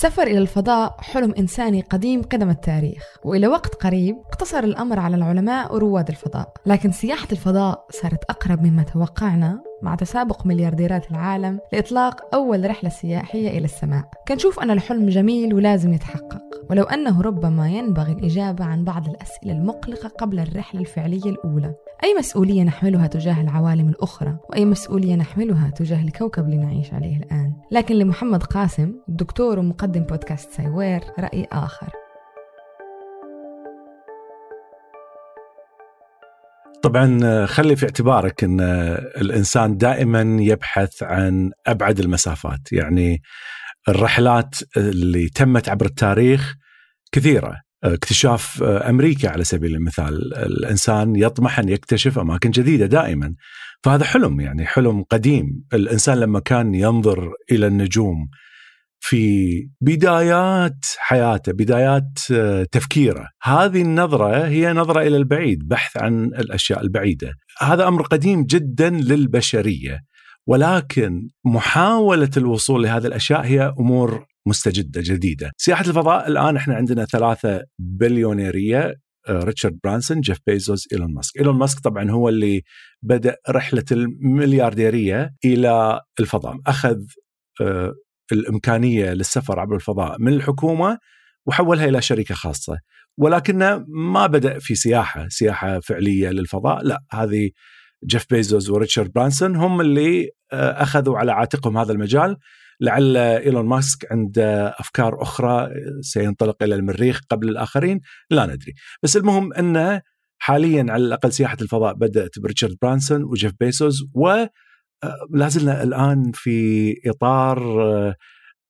السفر إلى الفضاء حلم إنساني قديم قدم التاريخ وإلى وقت قريب اقتصر الأمر على العلماء ورواد الفضاء. لكن سياحة الفضاء صارت أقرب مما توقعنا مع تسابق مليارديرات العالم لإطلاق أول رحلة سياحية إلى السماء. كنشوف أن الحلم جميل ولازم يتحقق ولو أنه ربما ينبغي الإجابة عن بعض الأسئلة المقلقة قبل الرحلة الفعلية الأولى. أي مسؤولية نحملها تجاه العوالم الأخرى وأي مسؤولية نحملها تجاه الكوكب اللي نعيش عليه الآن؟ لكن لمحمد قاسم دكتور ومقدم بودكاست سايوير رأي آخر. طبعا خلي في اعتبارك إن الإنسان دائما يبحث عن أبعد المسافات. يعني الرحلات اللي تمت عبر التاريخ كثيرة. اكتشاف أمريكا على سبيل المثال. الإنسان يطمح أن يكتشف أماكن جديدة دائما. فهذا حلم يعني حلم قديم. الإنسان لما كان ينظر إلى النجوم في بدايات حياته بدايات تفكيره. هذه النظرة هي نظرة إلى البعيد بحث عن الأشياء البعيدة. هذا أمر قديم جدا للبشرية ولكن محاولة الوصول لهذه الأشياء هي أمور مستجدة جديدة. سياحة الفضاء الآن إحنا عندنا ثلاثة بليونيرية ريتشارد برانسون جيف بيزوس إيلون ماسك. إيلون ماسك طبعا هو اللي بدأ رحلة المليارديرية إلى الفضاء. أخذ الإمكانية للسفر عبر الفضاء من الحكومة وحولها إلى شركة خاصة. ولكنه ما بدأ في سياحة سياحة فعلية للفضاء. لا هذه جيف بيزوس وريتشارد برانسون هم اللي أخذوا على عاتقهم هذا المجال. لعل إيلون ماسك عنده أفكار أخرى سينطلق إلى المريخ قبل الآخرين. لا ندري. بس المهم إنه حاليا على الأقل سياحة الفضاء بدأت بريتشارد برانسون وجيف بيزوس و لا زلنا الآن في إطار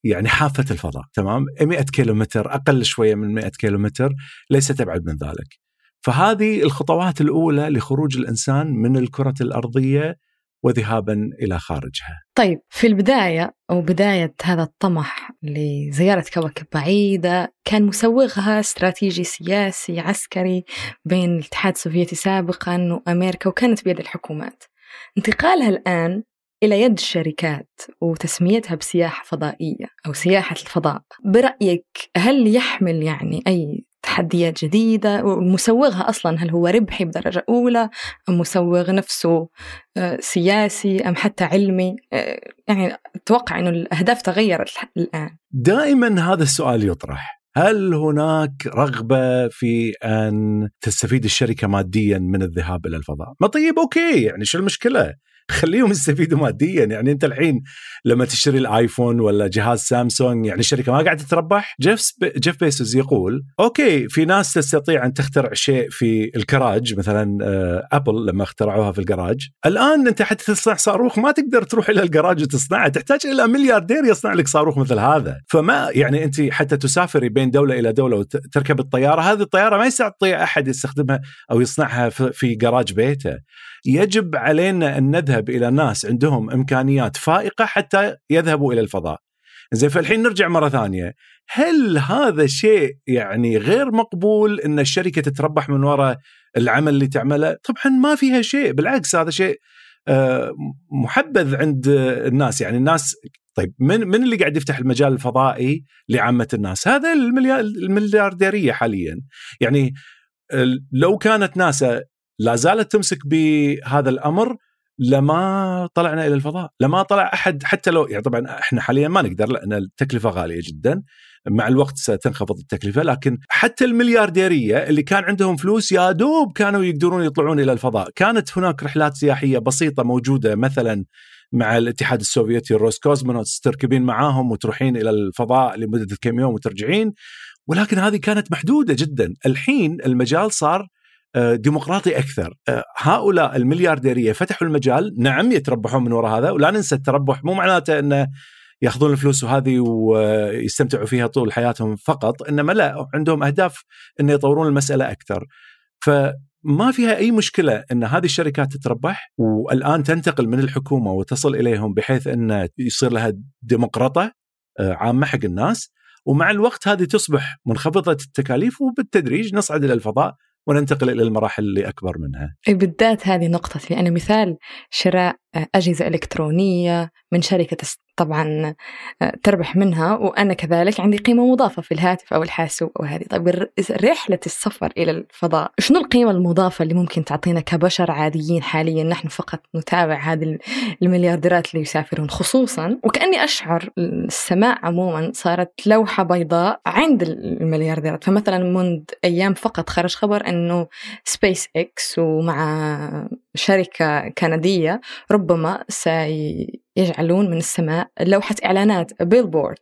يعني حافة الفضاء تمام 100 كيلومتر أقل شوية من 100 كيلومتر ليست ابعد من ذلك فهذه الخطوات الأولى لخروج الإنسان من الكرة الأرضية وذهابا إلى خارجها. طيب في البداية أو بداية هذا الطمح لزيارة كواكب بعيدة كان مسوغها استراتيجي سياسي عسكري بين الاتحاد السوفيتي سابقا وأمريكا وكانت بيد الحكومات. انتقالها الآن إلى يد الشركات وتسميتها بسياحة فضائية أو سياحة الفضاء. برأيك هل يحمل يعني أي تحديات جديدة؟ ومسوغها أصلا هل هو ربحي بدرجة أولى أم مسوغ نفسه سياسي أم حتى علمي؟ يعني أتوقع أنه الأهداف تغيرت الآن. دائما هذا السؤال يطرح. هل هناك رغبة في أن تستفيد الشركة ماديا من الذهاب إلى الفضاء؟ ما طيب أوكي يعني شو المشكلة؟ خليهم يستفيدوا ماديا. يعني أنت الحين لما تشتري الآيفون ولا جهاز سامسونج يعني الشركة ما قاعدة تربح. جيف جيف بيزوس يقول okay في ناس تستطيع أن تخترع شيء في الكراج مثلا أبل لما اخترعوها في الجراج الآن أنت حتى تصنع صاروخ ما تقدر تروح إلى الجراج وتصنعه. تحتاج إلى ملياردير يصنع لك صاروخ مثل هذا. فما يعني أنت حتى تسافري بين دولة إلى دولة وتركب الطيارة. هذه الطيارة ما يستطيع أحد يستخدمها أو يصنعها في جراج بيته. يجب علينا أن نذهب إلى ناس عندهم إمكانيات فائقة حتى يذهبوا إلى الفضاء. زين فالحين نرجع مرة ثانية، هل هذا شيء يعني غير مقبول إن الشركة تتربح من وراء العمل اللي تعمله؟ طبعا ما فيها شيء، بالعكس هذا شيء محبذ عند الناس، يعني الناس طيب من من اللي قاعد يفتح المجال الفضائي لعامة الناس؟ هذا المليارديرية حاليا. يعني لو كانت ناسا لا زالت تمسك بهذا الأمر لما طلعنا إلى الفضاء، لما طلع أحد حتى لو يعني طبعا إحنا حاليا ما نقدر لأن التكلفة غالية جدا، مع الوقت ستنخفض التكلفة لكن حتى المليارديرية اللي كان عندهم فلوس يا دوب كانوا يقدرون يطلعون إلى الفضاء، كانت هناك رحلات سياحية بسيطة موجودة مثلا مع الاتحاد السوفيتي الروس cosmonauts تركبين معاهم وتروحين إلى الفضاء لمدة كم يوم وترجعين. ولكن هذه كانت محدودة جدا، الحين المجال صار ديمقراطي أكثر. هؤلاء المليارديرية فتحوا المجال. نعم يتربحون من وراء هذا ولا ننسى التربح. مو معناته إنه يأخذون الفلوس وهذه ويستمتعوا فيها طول حياتهم فقط إنما لا عندهم أهداف إن يطورون المسألة أكثر. فما فيها أي مشكلة إن هذه الشركات تتربح والآن تنتقل من الحكومة وتصل إليهم بحيث إن يصير لها ديمقراطة عامة حق الناس. ومع الوقت هذه تصبح منخفضة التكاليف وبالتدريج نصعد إلى الفضاء. وننتقل إلى المراحل اللي أكبر منها. بالذات هذه نقطة لأن مثال شراء أجهزة إلكترونية من شركة طبعا آه، تربح منها وأنا كذلك عندي قيمة مضافة في الهاتف أو الحاسوب أو هذه. طيب رحلة السفر إلى الفضاء شنو القيمة المضافة اللي ممكن تعطينا كبشر عاديين حاليا؟ نحن فقط نتابع هذه المليارديرات اللي يسافرون خصوصا وكأني أشعر السماء عموما صارت لوحة بيضاء عند المليارديرات. فمثلا منذ أيام فقط خرج خبر أنه سبيس إكس ومع شركة كندية ربما سيجعلون من السماء لوحة إعلانات billboard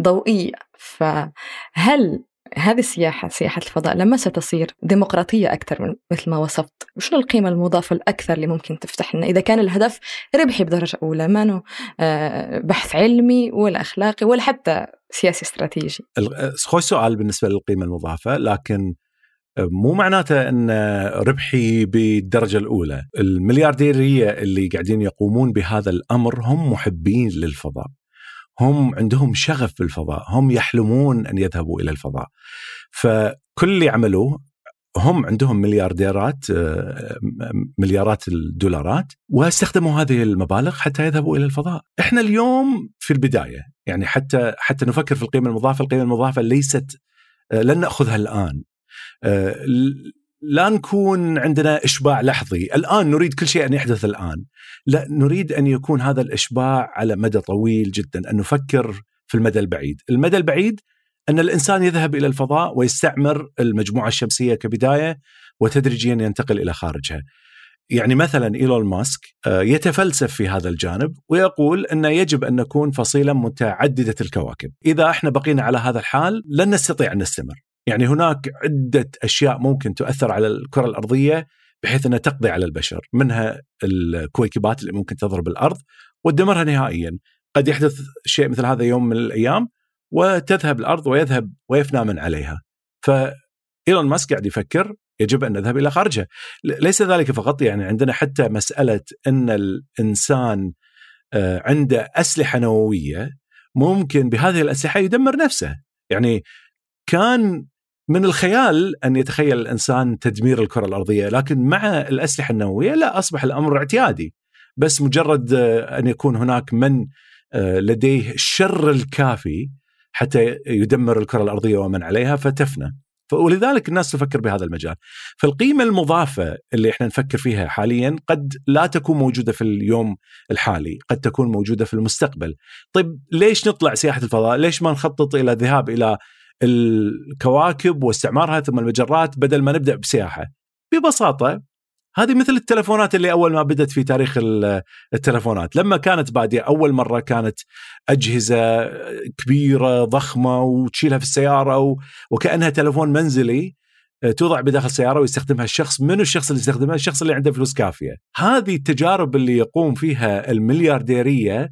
ضوئية. فهل هذه السياحة سياحة الفضاء لما ستصير ديمقراطية أكثر من مثل ما وصفت؟ شنو القيمة المضافة الأكثر اللي ممكن تفتح لنا إذا كان الهدف ربحي بدرجة أولى ما آه، بحث علمي ولا أخلاقي ولا حتى سياسي استراتيجي؟ خوش سؤال بالنسبة للقيمة المضافة لكن مو معناته إن ربحي بالدرجة الأولى، المليارديريه اللي قاعدين يقومون بهذا الأمر هم محبين للفضاء. هم عندهم شغف بالفضاء، هم يحلمون أن يذهبوا إلى الفضاء. فكل اللي عملوه هم عندهم مليارديرات مليارات الدولارات واستخدموا هذه المبالغ حتى يذهبوا إلى الفضاء. إحنا اليوم في البداية يعني حتى حتى نفكر في القيمة المضافة، القيمة المضافة ليست لن نأخذها الآن آه، لا نكون عندنا إشباع لحظي، الآن نريد كل شيء أن يحدث الآن. لا نريد أن يكون هذا الإشباع على مدى طويل جدا، أن نفكر في المدى البعيد، المدى البعيد أن الإنسان يذهب إلى الفضاء ويستعمر المجموعة الشمسية كبداية وتدريجيا ينتقل إلى خارجها. يعني مثلا إيلون ماسك آه، يتفلسف في هذا الجانب ويقول أنه يجب أن نكون فصيله متعددة الكواكب، إذا إحنا بقينا على هذا الحال لن نستطيع أن نستمر. يعني هناك عدة أشياء ممكن تؤثر على الكرة الأرضية بحيث أنها تقضي على البشر منها الكويكبات اللي ممكن تضرب الأرض وتدمرها نهائيا. قد يحدث شيء مثل هذا يوم من الأيام وتذهب الأرض ويذهب ويفنى من عليها. فإيلون ماسك قاعد يفكر يجب أن نذهب إلى خارجها ليس ذلك فقط يعني عندنا حتى مسألة أن الإنسان آه، عنده أسلحة نووية ممكن بهذه الأسلحة يدمر نفسه. يعني كان من الخيال أن يتخيل الإنسان تدمير الكرة الأرضية، لكن مع الأسلحة النووية لا أصبح الأمر اعتيادي. بس مجرد آه، أن يكون هناك من آه، لديه الشر الكافي حتى يدمر الكرة الأرضية ومن عليها فتفنى. ولذلك الناس تفكر بهذا المجال. فالقيمة المضافة اللي إحنا نفكر فيها حاليا قد لا تكون موجودة في اليوم الحالي، قد تكون موجودة في المستقبل. طيب ليش نطلع سياحة الفضاء؟ ليش ما نخطط إلى الذهاب إلى الكواكب واستعمارها ثم المجرات بدل ما نبدأ بسياحة. ببساطة هذه مثل التلفونات اللي أول ما بدأت في تاريخ التلفونات. لما كانت بادية أول مرة كانت أجهزة كبيرة ضخمة وتشيلها في السيارة وكأنها تلفون منزلي توضع بداخل السيارة ويستخدمها الشخص. من الشخص اللي يستخدمها؟ الشخص اللي عنده فلوس كافية. هذه التجارب اللي يقوم فيها المليارديرية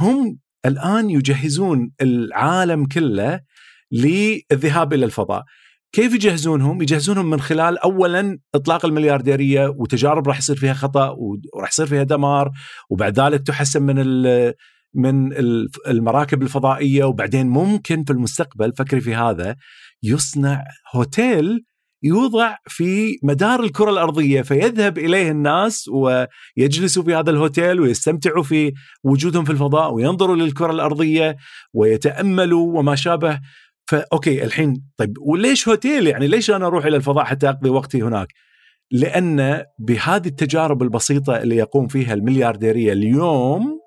هم الآن يجهزون العالم كله للذهاب إلى الفضاء. كيف يجهزونهم؟ يجهزونهم من خلال اولا إطلاق المليارديرية وتجارب راح يصير فيها خطأ وراح يصير فيها دمار وبعد ذلك تحسن من من المراكب الفضائية وبعدين ممكن في المستقبل فكري في هذا يصنع هوتيل يوضع في مدار الكرة الأرضية فيذهب إليه الناس ويجلسوا في هذا الهوتيل ويستمتعوا في وجودهم في الفضاء وينظروا للكرة الأرضية ويتأملوا وما شابه فاوكي الحين طيب وليش هوتيل يعني ليش أنا أروح إلى الفضاء حتى أقضي وقتي هناك؟ لأن بهذه التجارب البسيطة اللي يقوم فيها المليارديرية اليوم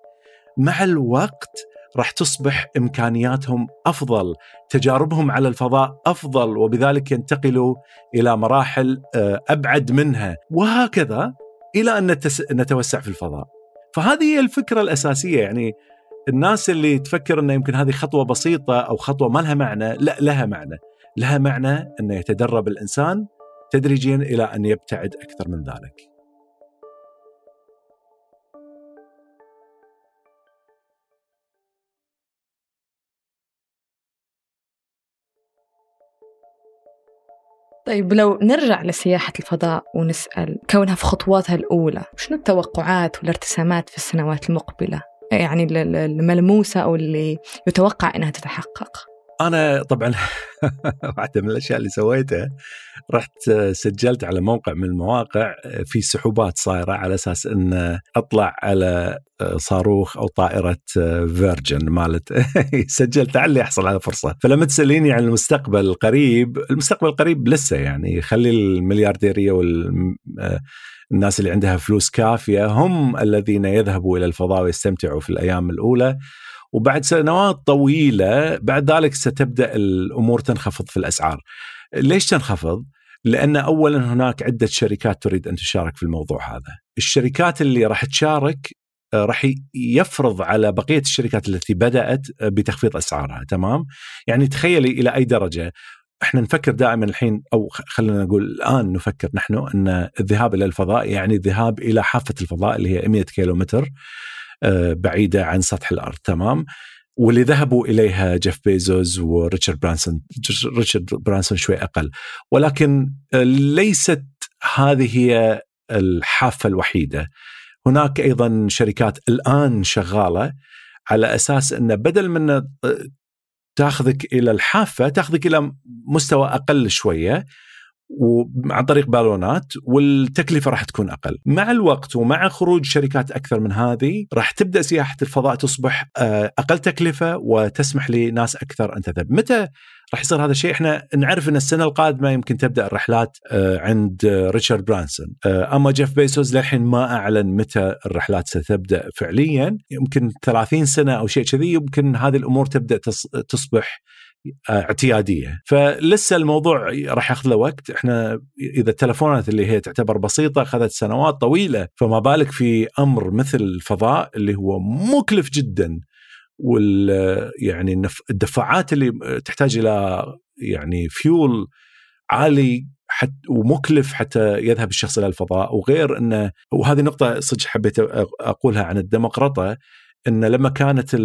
مع الوقت راح تصبح إمكانياتهم أفضل، تجاربهم على الفضاء أفضل وبذلك ينتقلوا إلى مراحل آه، أبعد منها وهكذا إلى أن نتوسع في الفضاء. فهذه هي الفكرة الأساسية يعني الناس اللي تفكر إنه يمكن هذه خطوة بسيطة أو خطوة ما لها معنى، لا لها معنى، لها معنى إنه يتدرب الإنسان تدريجيا إلى أن يبتعد أكثر من ذلك. طيب لو نرجع لسياحة الفضاء ونسأل كونها في خطواتها الأولى شنو التوقعات والارتسامات في السنوات المقبلة يعني الملموسة أو اللي يتوقع أنها تتحقق. أنا طبعا واحدة من الأشياء اللي سويتها رحت سجلت على موقع من المواقع في سحوبات صايرة على أساس إن أطلع على صاروخ أو طائرة فيرجن مالت. سجلت لعلي احصل على فرصة. فلما تسأليني عن المستقبل القريب المستقبل القريب لسه يعني خلي المليارديرية وال الناس اللي عندها فلوس كافية هم الذين يذهبوا إلى الفضاء ويستمتعوا في الأيام الأولى وبعد سنوات طويلة بعد ذلك ستبدأ الأمور تنخفض في الأسعار. ليش تنخفض؟ لأن اولا هناك عدة شركات تريد أن تشارك في الموضوع هذا. الشركات اللي راح تشارك راح يفرض على بقية الشركات التي بدأت بتخفيض أسعارها تمام يعني تخيلي إلى أي درجة إحنا نفكر دائما الحين أو خلينا نقول الآن نفكر نحن إن الذهاب إلى الفضاء يعني الذهاب إلى حافة الفضاء اللي هي 100 كيلومتر بعيدة عن سطح الأرض تمام؟ واللي ذهبوا إليها جيف بيزوس وريتشارد برانسون ريتشارد برانسون شوي أقل. ولكن ليست هذه هي الحافة الوحيدة. هناك أيضا شركات الآن شغالة على أساس انه بدل من تاخذك إلى الحافة تاخذك إلى مستوى أقل شوية وعن طريق بالونات والتكلفة راح تكون أقل. مع الوقت ومع خروج شركات أكثر من هذه راح تبدأ سياحة الفضاء تصبح أقل تكلفة وتسمح لناس أكثر أن تذهب. متى راح يصير هذا الشيء؟ إحنا نعرف إن السنة القادمة يمكن تبدأ الرحلات عند ريتشارد برانسون، أما جيف بيزوس للحين ما أعلن متى الرحلات ستبدأ فعليا، يمكن 30 سنة أو شيء كذي يمكن هذه الأمور تبدأ تصبح اعتيادية. فلسه الموضوع راح ياخذ له وقت. إحنا إذا التلفونات اللي هي تعتبر بسيطة أخذت سنوات طويلة فما بالك في أمر مثل الفضاء اللي هو مكلف جدا. وال يعني الدفاعات اللي تحتاج إلى يعني فيول عالي حتى ومكلف حتى يذهب الشخص إلى الفضاء. وغير انه وهذه نقطة صدق حبيت أقولها عن الديمقراطة إن لما كانت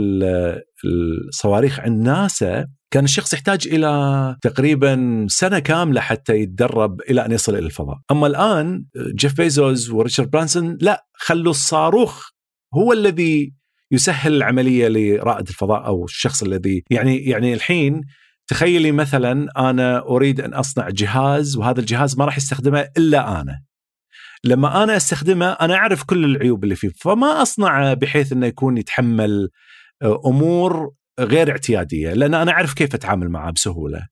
الصواريخ عند ناسا كان الشخص يحتاج إلى تقريبا سنة كاملة حتى يتدرب إلى أن يصل إلى الفضاء، أما الآن جيف بيزوس وريتشارد برانسون لا خلوا الصاروخ هو الذي يسهل العملية لرائد الفضاء أو الشخص الذي يعني يعني الحين تخيلي مثلا أنا أريد أن أصنع جهاز وهذا الجهاز ما راح يستخدمه إلا أنا. لما أنا أستخدمه أنا أعرف كل العيوب اللي فيه فما أصنعه بحيث إنه يكون يتحمل أمور غير اعتيادية لأن أنا أعرف كيف أتعامل معه بسهولة.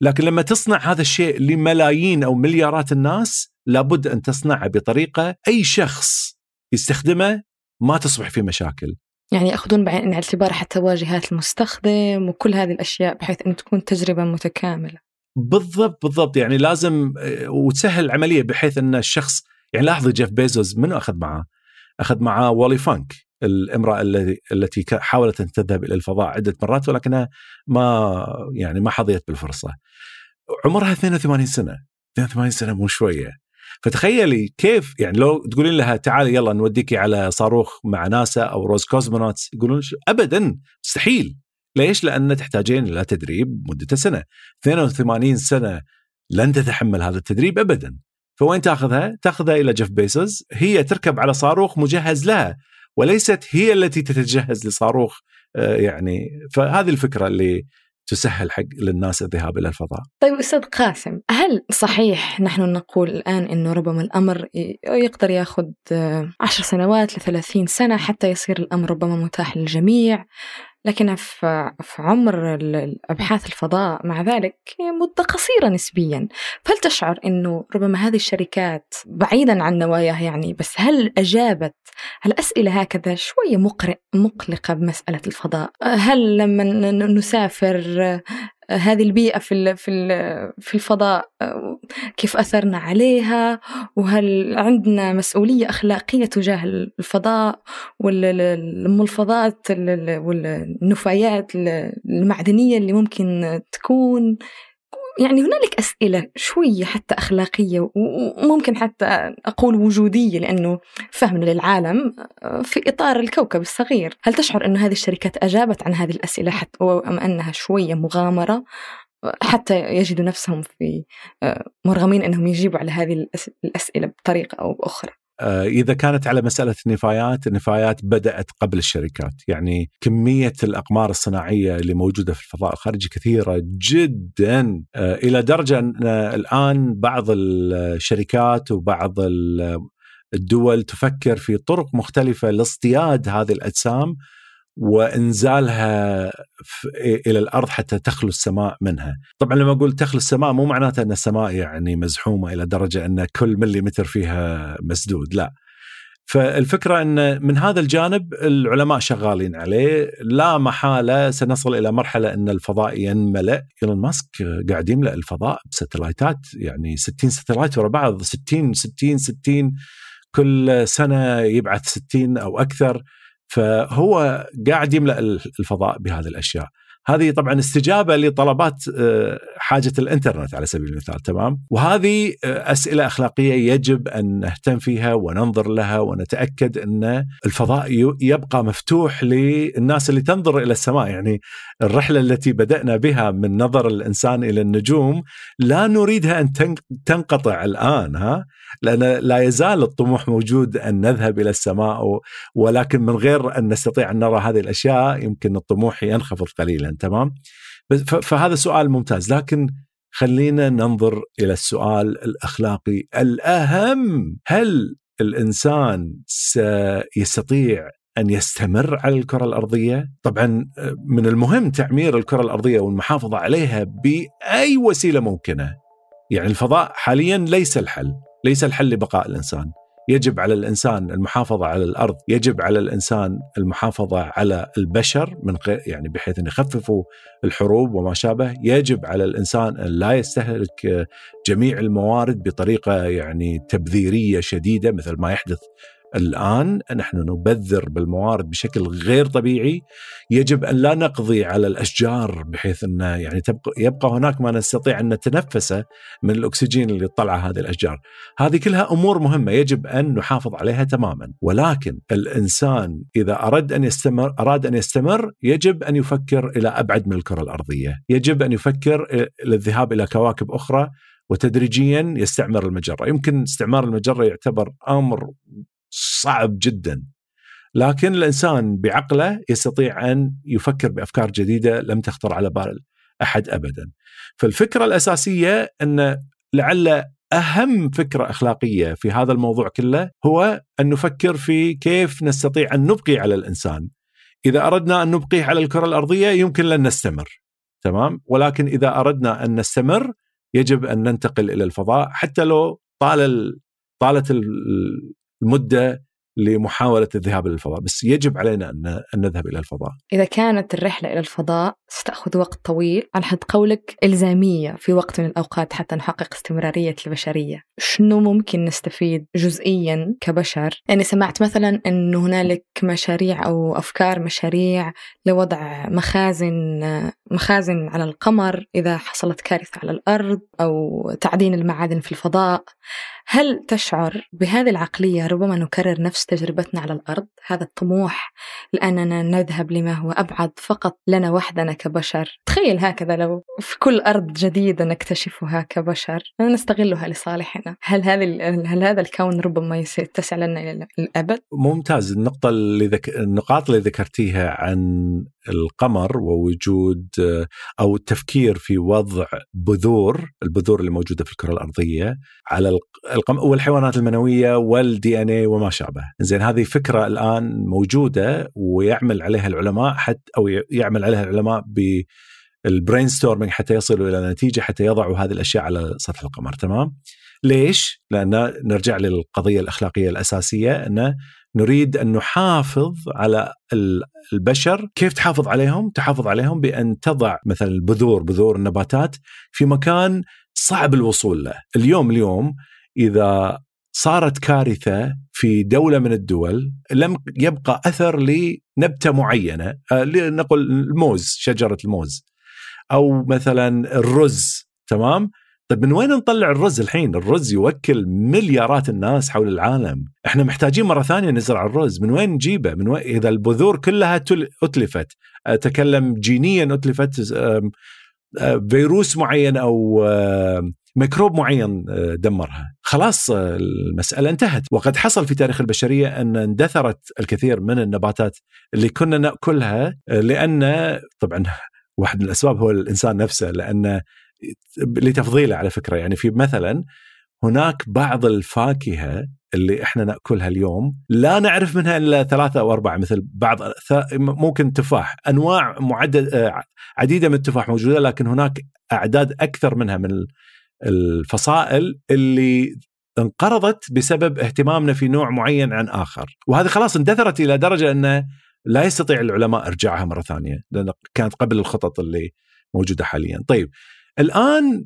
لكن لما تصنع هذا الشيء لملايين أو مليارات الناس لابد أن تصنعه بطريقة أي شخص يستخدمه ما تصبح فيه مشاكل. يعني ياخذون بعين الاعتبار حتى واجهات المستخدم وكل هذه الأشياء بحيث ان تكون تجربة متكاملة. بالضبط بالضبط يعني لازم وتسهل العملية بحيث إن الشخص يعني لاحظي جيف بيزوس منو أخذ معاه؟ أخذ معاه والي فانك الامرأة التي حاولت أن تذهب إلى الفضاء عدة مرات ولكنها ما يعني ما حظيت بالفرصة. عمرها 82 سنة 82 سنة مو شوية فتخيلي كيف يعني لو تقولين لها تعالي يلا نوديكي على صاروخ مع ناسا أو روسكوزموس يقولون ابدا مستحيل ليش؟ لأن تحتاجين إلى تدريب مدته سنة 82 سنة لن تتحمل هذا التدريب ابدا فوين تأخذها؟ تأخذها إلى جيف بيسوس هي تركب على صاروخ مجهز لها وليست هي التي تتجهز لصاروخ يعني فهذه الفكرة اللي تسهل حق للناس الذهاب إلى الفضاء. طيب أستاذ قاسم، هل صحيح نحن نقول الآن انه ربما الأمر يقدر ياخذ عشر سنوات ل 30 سنة حتى يصير الأمر ربما متاح للجميع، لكن في عمر الأبحاث الفضاء مع ذلك مدة قصيرة نسبيا، فهل تشعر إنه ربما هذه الشركات بعيدا عن نواياها يعني بس هل أجابت الاسئله هكذا شوية مقلقة بمسألة الفضاء؟ هل لما نسافر هذه البيئة في في في الفضاء كيف أثرنا عليها وهل عندنا مسؤولية أخلاقية تجاه الفضاء والملفظات والنفايات المعدنية اللي ممكن تكون. يعني هنالك أسئلة شوية حتى أخلاقية وممكن حتى أقول وجودية لأنه فهمنا للعالم في إطار الكوكب الصغير. هل تشعر أن هذه الشركات أجابت عن هذه الأسئلة حتى أم أنها شوية مغامرة؟ حتى يجدوا نفسهم في مرغمين أنهم يجيبوا على هذه الأسئلة بطريقة أو بأخرى. آه، إذا كانت على مسألة النفايات، النفايات بدأت قبل الشركات، يعني كمية الأقمار الصناعية اللي موجودة في الفضاء الخارجي كثيرة جدا آه، إلى درجة أن الآن بعض الشركات وبعض الدول تفكر في طرق مختلفة لاصطياد هذه الأجسام وإنزالها إلى الأرض حتى تخلو السماء منها. طبعا لما أقول تخلو السماء مو معناته أن السماء يعني مزحومة إلى درجة أن كل مليمتر فيها مسدود، لا. فالفكرة أن من هذا الجانب العلماء شغالين عليه، لا محالة سنصل إلى مرحلة أن الفضاء ينملأ، إيلون ماسك قاعد يملأ الفضاء بستلايتات يعني 60 ستلايت ورا بعض 60 60 60 كل سنة يبعث 60 أو أكثر فهو قاعد يملأ الفضاء بهذه الأشياء. هذه طبعا استجابة لطلبات آه، حاجة الإنترنت على سبيل المثال تمام؟ وهذه آه، أسئلة أخلاقية يجب أن نهتم فيها وننظر لها ونتأكد أن الفضاء يبقى مفتوح للناس اللي تنظر إلى السماء. يعني الرحلة التي بدأنا بها من نظر الإنسان إلى النجوم لا نريدها أن تنقطع الآن ها؟ لأن لا يزال الطموح موجود أن نذهب إلى السماء ولكن من غير أن نستطيع أن نرى هذه الأشياء يمكن الطموح ينخفض قليلا. تمام فهذا سؤال ممتاز لكن خلينا ننظر إلى السؤال الأخلاقي الأهم هل الإنسان سيستطيع أن يستمر على الكرة الأرضية؟ طبعا من المهم تعمير الكرة الأرضية والمحافظة عليها بأي وسيلة ممكنة. يعني الفضاء حاليا ليس الحل، ليس الحل لبقاء الإنسان. يجب على الإنسان المحافظة على الأرض، يجب على الإنسان المحافظة على البشر من يعني بحيث إن يخففوا الحروب وما شابه، يجب على الإنسان أن لا يستهلك جميع الموارد بطريقة يعني تبذيرية شديدة مثل ما يحدث الآن نحن نبذر بالموارد بشكل غير طبيعي يجب أن لا نقضي على الأشجار بحيث أن يعني تبقى يبقى هناك ما نستطيع أن نتنفسه من الأكسجين اللي طلع هذه الأشجار. هذه كلها أمور مهمة يجب أن نحافظ عليها تماما. ولكن الإنسان إذا أراد أن يستمر أراد أن يستمر يجب أن يفكر إلى أبعد من الكرة الأرضية. يجب أن يفكر للذهاب إلى كواكب أخرى وتدريجيا يستعمر المجرة، يمكن استعمار المجرة يعتبر أمر صعب جدا لكن الإنسان بعقله يستطيع أن يفكر بأفكار جديدة لم تخطر على بال أحد ابدا. فالفكرة الأساسية أن لعل أهم فكرة أخلاقية في هذا الموضوع كله هو أن نفكر في كيف نستطيع أن نبقي على الإنسان. إذا أردنا أن نبقيه على الكرة الأرضية يمكن لن نستمر. تمام؟ ولكن إذا أردنا أن نستمر يجب أن ننتقل إلى الفضاء حتى لو طال طالت المدة لمحاولة الذهاب إلى الفضاء، بس يجب علينا أن نذهب إلى الفضاء. إذا كانت الرحلة إلى الفضاء ستأخذ وقت طويل، على حد قولك إلزامية في وقت من الأوقات حتى نحقق استمرارية البشرية، شنو ممكن نستفيد جزئيا كبشر؟ يعني سمعت مثلا انه هنالك مشاريع أو أفكار مشاريع لوضع مخازن مخازن على القمر إذا حصلت كارثة على الأرض أو تعدين المعادن في الفضاء. هل تشعر بهذه العقلية ربما نكرر نفس تجربتنا على الأرض؟ هذا الطموح لأننا نذهب لما هو أبعد فقط لنا وحدنا كبشر. تخيل هكذا لو في كل أرض جديدة نكتشفها كبشر. نستغلها لصالحنا. هل هذه هل هذا الكون ربما يتسع لنا إلى الأبد؟ ممتاز. النقطة اللي ذك... النقاط اللي ذكرتيها عن القمر ووجود أو التفكير في وضع بذور البذور اللي موجودة في الكرة الأرضية على القمر والحيوانات المنوية وال DNA وما شابه. زين هذه فكرة الآن موجودة ويعمل عليها العلماء حتى أو يعمل عليها العلماء ب ال brainstorming حتى يصلوا إلى نتيجة حتى يضعوا هذه الأشياء على سطح القمر. تمام؟ ليش؟ لأن نرجع للقضية الأخلاقية الأساسية انه نريد أن نحافظ على البشر، كيف تحافظ عليهم؟ تحافظ عليهم بأن تضع مثلا البذور بذور النباتات في مكان صعب الوصول له، اليوم اليوم إذا صارت كارثة في دولة من الدول لم يبقى أثر لنبتة معينة، آه، لنقل الموز، شجرة الموز أو مثلا الرز تمام؟ طيب من وين نطلع الرز الحين؟ الرز يوكل مليارات الناس حول العالم، إحنا محتاجين مرة ثانية نزرع الرز، من وين نجيبه؟ من وين إذا البذور كلها أتلفت، أتلفت جينيا أتلفت فيروس معين أو ميكروب معين آه، دمرها. خلاص آه، المسألة انتهت. وقد حصل في تاريخ البشرية أن اندثرت الكثير من النباتات اللي كنا نأكلها آه، لأن طبعا واحد من الأسباب هو الإنسان نفسه لأن لتفضيله على فكرة. يعني في مثلا هناك بعض الفاكهة اللي إحنا نأكلها اليوم لا نعرف منها إلا ثلاثة أو أربعة مثل بعض ممكن تفاح. أنواع معدد عديدة من التفاح موجودة لكن هناك أعداد أكثر منها من الفصائل اللي انقرضت بسبب اهتمامنا في نوع معين عن آخر. وهذه خلاص اندثرت إلى درجة انه لا يستطيع العلماء إرجاعها مرة ثانية لأن كانت قبل الخطط اللي موجودة حاليا. طيب الآن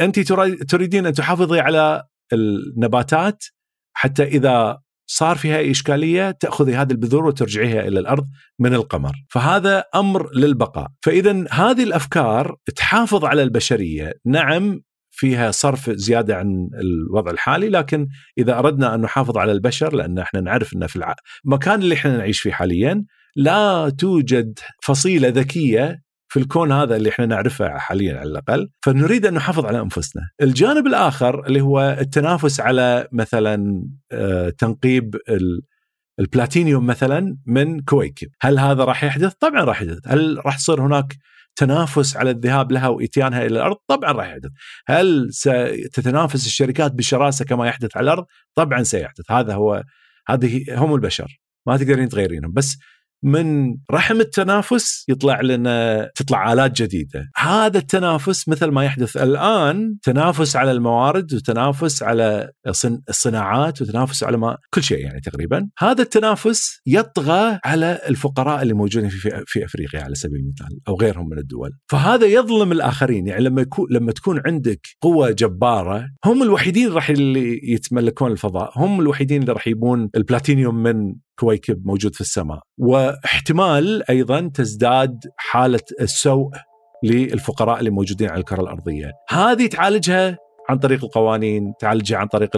أنت تريدين أن تحافظي على النباتات حتى إذا صار فيها إشكالية تأخذي هذه البذور وترجعيها إلى الأرض من القمر، فهذا أمر للبقاء، فاذا هذه الأفكار تحافظ على البشرية، نعم فيها صرف زيادة عن الوضع الحالي لكن إذا أردنا أن نحافظ على البشر لأن إحنا نعرف إن في المكان اللي إحنا نعيش فيه حاليا لا توجد فصيلة ذكية في الكون هذا اللي إحنا نعرفه حاليا على الأقل. فنريد أن نحافظ على أنفسنا. الجانب الآخر اللي هو التنافس على مثلا آه، تنقيب البلاتينيوم مثلا من كويكب. هل هذا راح يحدث؟ طبعا راح يحدث. هل راح يصير هناك تنافس على الذهاب لها وإتيانها إلى الأرض طبعا راح يحدث. هل ستتنافس الشركات بشراسة كما يحدث على الأرض؟ طبعا سيحدث. هذا هو هذه هم البشر. ما تقدرين تغيرينهم. بس من رحم التنافس يطلع لنا تطلع آلات جديدة. هذا التنافس مثل ما يحدث الآن تنافس على الموارد وتنافس على الصناعات وتنافس على ما كل شيء يعني تقريبا. هذا التنافس يطغى على الفقراء اللي موجودين في في أفريقيا على سبيل المثال أو غيرهم من الدول. فهذا يظلم الآخرين. يعني لما يكون لما تكون عندك قوة جبارة هم الوحيدين راح اللي يتملكون الفضاء. هم الوحيدين اللي راح يبون البلاتينيوم من كويكب موجود في السماء واحتمال أيضا تزداد حالة السوء للفقراء اللي موجودين على الكرة الأرضية هذه تعالجها عن طريق القوانين تعالجها عن طريق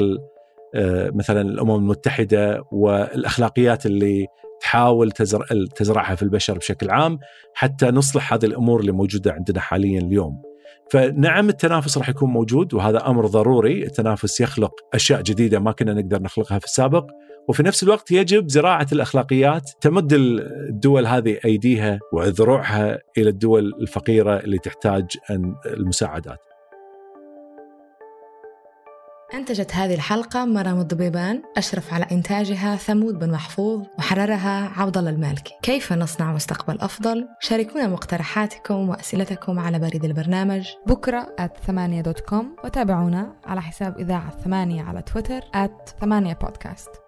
آه، مثلا الأمم المتحدة والأخلاقيات اللي تحاول تزرع تزرعها في البشر بشكل عام حتى نصلح هذه الأمور اللي موجودة عندنا حاليا اليوم. فنعم التنافس راح يكون موجود وهذا أمر ضروري، التنافس يخلق أشياء جديدة ما كنا نقدر نخلقها في السابق. وفي نفس الوقت يجب زراعة الأخلاقيات. تمد الدول هذه أيديها وذروعها إلى الدول الفقيرة اللي تحتاج المساعدات. أنتجت هذه الحلقة مرام الضبيبان أشرف على إنتاجها ثمود بن محفوظ وحررها عبد الله المالكي. كيف نصنع مستقبل أفضل؟ شاركونا مقترحاتكم وأسئلتكم على بريد البرنامج. بكرة at ثمانية dot com وتابعونا على حساب إذاعة ثمانية على تويتر at ثمانية بودكاست